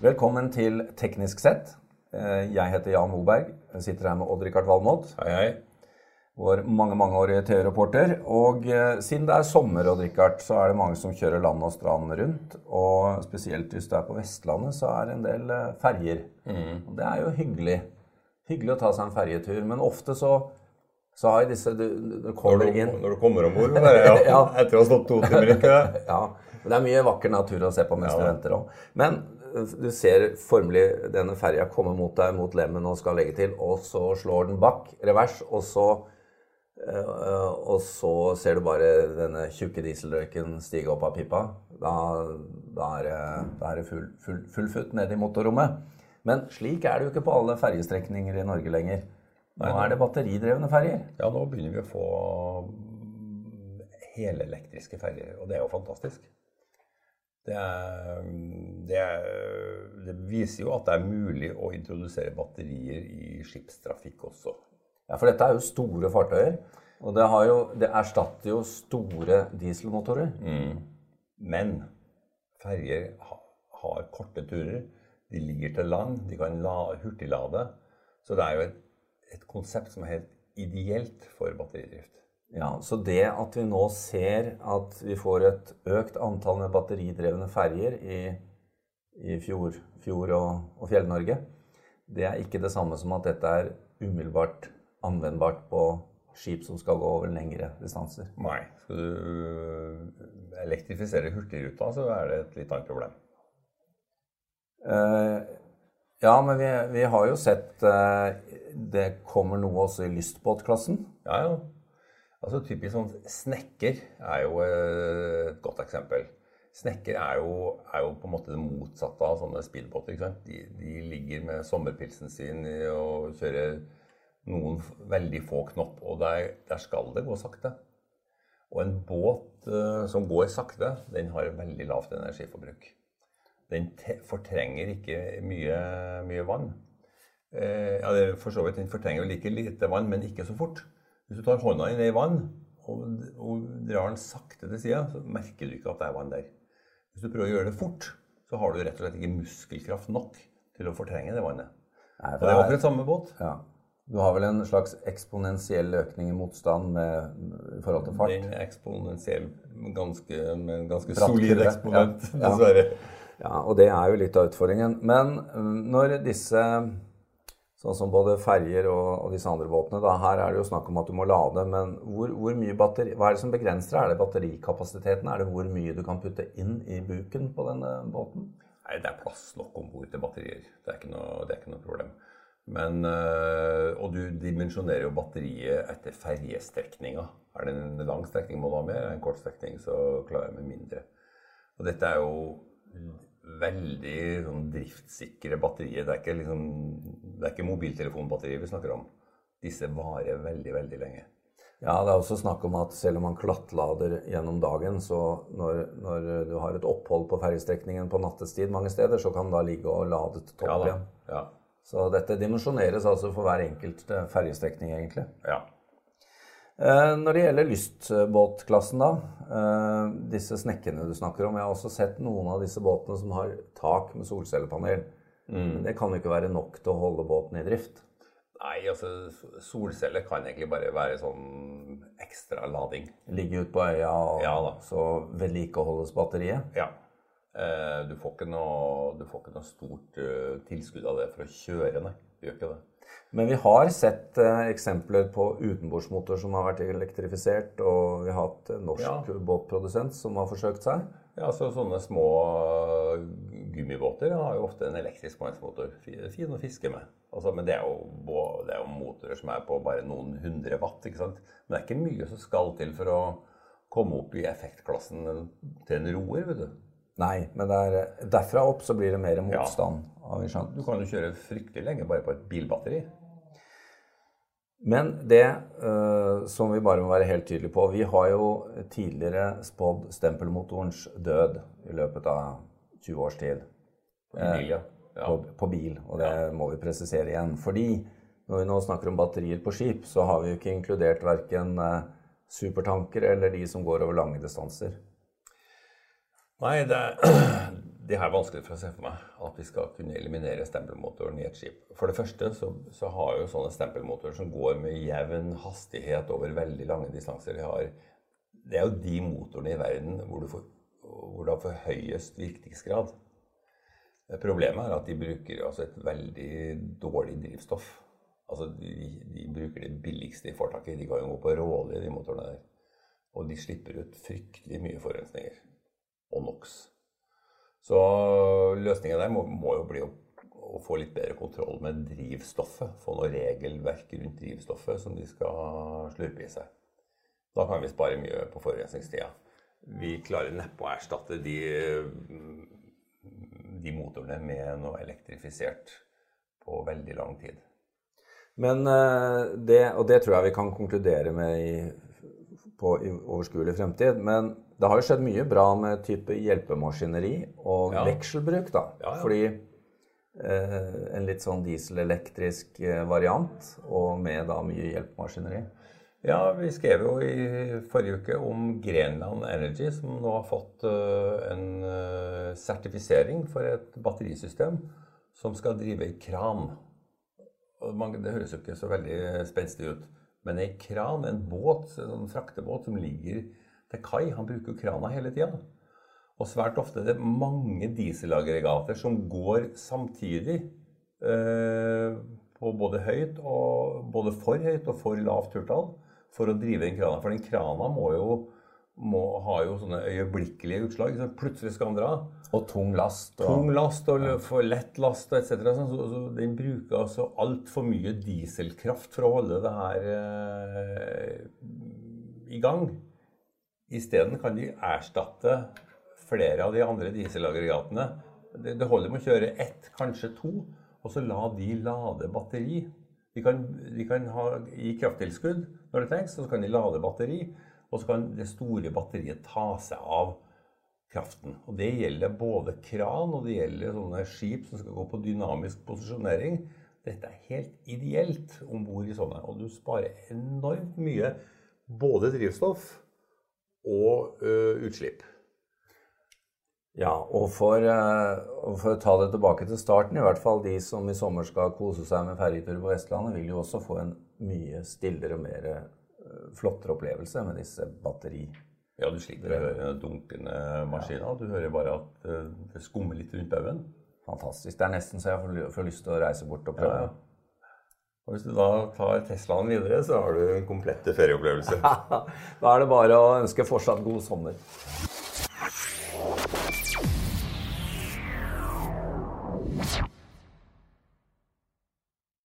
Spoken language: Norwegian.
Velkommen til Teknisk sett. Eh, Jeg heter Jan Moberg. Jeg sitter her med Odd-Rikard Valmot, Hei, hei. vår mange mangeårige TV-reporter. Og eh, siden det er sommer, Odd-Rikard, så er det mange som kjører land og strand rundt. Og spesielt hvis du er på Vestlandet, så er det en del eh, ferjer. Og det er jo hyggelig. Hyggelig å ta seg en ferjetur. Men ofte så, så har jeg disse du, du Når du, inn når du kommer om bord, ja, Ja. etter å ha stått to timer, ikke det? Ja, det er mye vakker natur å se på mens Ja, du venter òg. Men du ser formelig denne ferja komme mot deg mot lemmen og skal legge til, og så slår den bakk, revers, og så øh, og så ser du bare denne tjukke dieselrøyken stige opp av pipa. Da, da er det, det full, full, full futt ned i motorrommet. Men slik er det jo ikke på alle ferjestrekninger i Norge lenger. Nå er det batteridrevne ferjer. Ja, nå begynner vi å få helelektriske ferjer, og det er jo fantastisk. Det, er, det, det viser jo at det er mulig å introdusere batterier i skipstrafikk også. Ja, for dette er jo store fartøyer. Og det, har jo, det erstatter jo store dieselmotorer. Men ferjer ha, har korte turer. De ligger til land, de kan la, hurtiglade. Så det er jo et, et konsept som er helt ideelt for batteridrift. Ja, Så det at vi nå ser at vi får et økt antall med batteridrevne ferjer i, i fjord, fjord og, og Fjell-Norge, det er ikke det samme som at dette er umiddelbart anvendbart på skip som skal gå over lengre distanser. Nei. Skal du øh, elektrifisere Hurtigruta, så er det et litt annet problem. Uh, ja, men vi, vi har jo sett uh, det kommer noe også i lystbåtklassen. Ja, ja. Altså typisk sånn Snekker er jo øh, et godt eksempel. Snekker er jo, er jo på en måte det motsatte av sånne speedbåter. ikke? De, de ligger med sommerpilsen sin og kjører noen veldig få knopp, og der, der skal det gå sakte. Og en båt uh, som går sakte, den har veldig lavt energiforbruk. Den fortrenger ikke mye, mye vann. Eh, ja, for så vidt, Den fortrenger vel like lite vann, men ikke så fort. Hvis du tar hånda inn i vann og, og drar den sakte til sida, så merker du ikke at det er vann der. Hvis du prøver å gjøre det fort, så har du rett og slett ikke muskelkraft nok til å fortrenge det vannet. Nei, Og for det er det er- akkurat samme båt. Ja. Du har vel en slags eksponentiell økning i motstand med, i forhold til fart? Den er eksponentiell ganske, med ganske Bratt solid eksponent, Ja. Dessverre. Ja, og det er jo litt av utfordringen. Men når disse, sånn som både ferjer og, og disse andre båtene, da, her er det jo snakk om at du må lade, men hvor, hvor mye batteri, hva er det som begrenser det? Er det batterikapasiteten? Er det hvor mye du kan putte inn i buken på denne båten? Nei, det er plass nok om bord til batterier. Det er ikke noe, er ikke noe problem. Men, øh, og du dimensjonerer jo batteriet etter ferjestrekninga. Er det en lang strekning må du ha mer, er det en kort strekning så klarer jeg med mindre. Og dette er jo veldig sånn, driftssikre batterier. Det er ikke, liksom, det er ikke mobiltelefonbatterier vi snakker om. Disse varer veldig, veldig lenge. Ja, det er også snakk om at selv om man klattlader gjennom dagen, så når, når du har et opphold på ferjestrekningen på nattestid mange steder, så kan den da ligge og lade til topp Ja igjen. Ja. Så dette dimensjoneres altså for hver enkelt fergestrekning, ferjestrekning, egentlig. ja. Eh, Når det gjelder lystbåtklassen, da. eh, Disse snekkene du snakker om. Jeg har også sett noen av disse båtene som har tak med solcellepanel. Mm. det kan jo ikke være nok til å holde båten i drift. Nei, altså solceller kan egentlig bare være sånn ekstra lading. Ligge ute på øya, og Ja så vedlikeholdes batteriet. Ja. Eh, du, får ikke noe, du får ikke noe stort eh, tilskudd av det for å kjøre, nei. Du gjør ikke det. Men vi har sett eh, eksempler på utenbordsmotor som har vært elektrifisert, og vi har hatt norsk Ja. båtprodusent som har forsøkt seg. Ja, så Sånne små gummibåter har jo ofte en elektrisk mannsmotor. Fin å fiske med. Altså, men det er, jo, det er jo motorer som er på bare noen hundre watt. ikke sant? Men det er ikke mye som skal til for å komme opp i effektklassen til en roer. vet du. Nei, men det er, derfra opp så blir det mer motstand. har vi skjønt. Du kan jo kjøre fryktelig lenge bare på et bilbatteri. Men det uh, som vi bare må være helt tydelige på Vi har jo tidligere spådd stempelmotorens død i løpet av 20 års tid. På bil, ja. ja. På, på bil, og det må vi presisere igjen. Fordi når vi nå snakker om batterier på skip, så har vi jo ikke inkludert verken eh, supertanker eller de som går over lange distanser. Nei, det det er vanskelig for å se for meg at vi skal kunne eliminere stempelmotoren i et skip. For det første så, så har jo sånne stempelmotorer som går med jevn hastighet over veldig lange distanser de har, Det er jo de motorene i verden hvor du, får, hvor du har for høyest virkningsgrad. Problemet er at de bruker altså et veldig dårlig drivstoff. Altså de, de, bruker det billigste de får tak i. De kan jo gå på råolje, de motorene der. Og de slipper ut fryktelig mye forurensninger. Og NOx. Så løsningen der må, må jo bli å, å, få litt bedre kontroll med drivstoffet. Få noe regelverk rundt drivstoffet som de skal slurpe i seg. Da kan vi spare mye på forurensningstida. Vi klarer neppe å erstatte de, de motorene med noe elektrifisert på veldig lang tid. Men eh, det, og det tror jeg vi kan konkludere med i, på i overskuelig fremtid. Men det har jo skjedd mye bra med type hjelpemaskineri og ja. vekselbruk, da. Ja, ja. Fordi eh, en litt sånn dieselelektrisk eh, variant, og med da mye hjelpemaskineri. Ja, vi skrev jo i forrige uke om Grenland Energy, som nå har fått uh, en uh, sertifisering for et batterisystem som skal drive i kran. Det høres jo ikke så veldig spenstig ut, men ei kran, en båt, en sånn fraktebåt som ligger til kai. Han bruker krana hele tida. Og svært ofte er det mange dieselaggregater som går samtidig eh, på både høyt og både for høyt og for lavt turtall for å drive den krana. For den krana må jo må, ha jo sånne øyeblikkelige utslag. Så plutselig skal den dra. Og tung last. Og, tung last og for lett last etc. Så, så, så, den bruker altså altfor mye dieselkraft for å holde det her eh, i gang. Isteden kan de erstatte flere av de andre dieselaggregatene. Det, det holder med å kjøre ett, kanskje to, og så la de lade batteri. De kan, de kan ha, gi krafttilskudd når det trengs, og så kan de lade batteri. Og så kan det store batteriet ta seg av kraften. Og Det gjelder både kran og det gjelder sånne skip som skal gå på dynamisk posisjonering. Dette er helt ideelt om bord i sånne. Og du sparer enormt mye både drivstoff og uh, utslipp. Ja, og for, uh, for, å ta det tilbake til starten, i hvert fall de som i sommer skal kose seg med ferjetur på Vestlandet, vil jo også få en mye stillere og mer uh, flottere opplevelse med disse batteri... Ja, du slipper å høre den dunkende maskiner. Du hører bare at det skummer litt rundt baugen. Fantastisk. Det er nesten så jeg får, lyst til å reise bort og prøve. Ja. Og Hvis du da tar Teslaen videre, så har du en komplett ferieopplevelse. da er det bare å ønske fortsatt god sommer.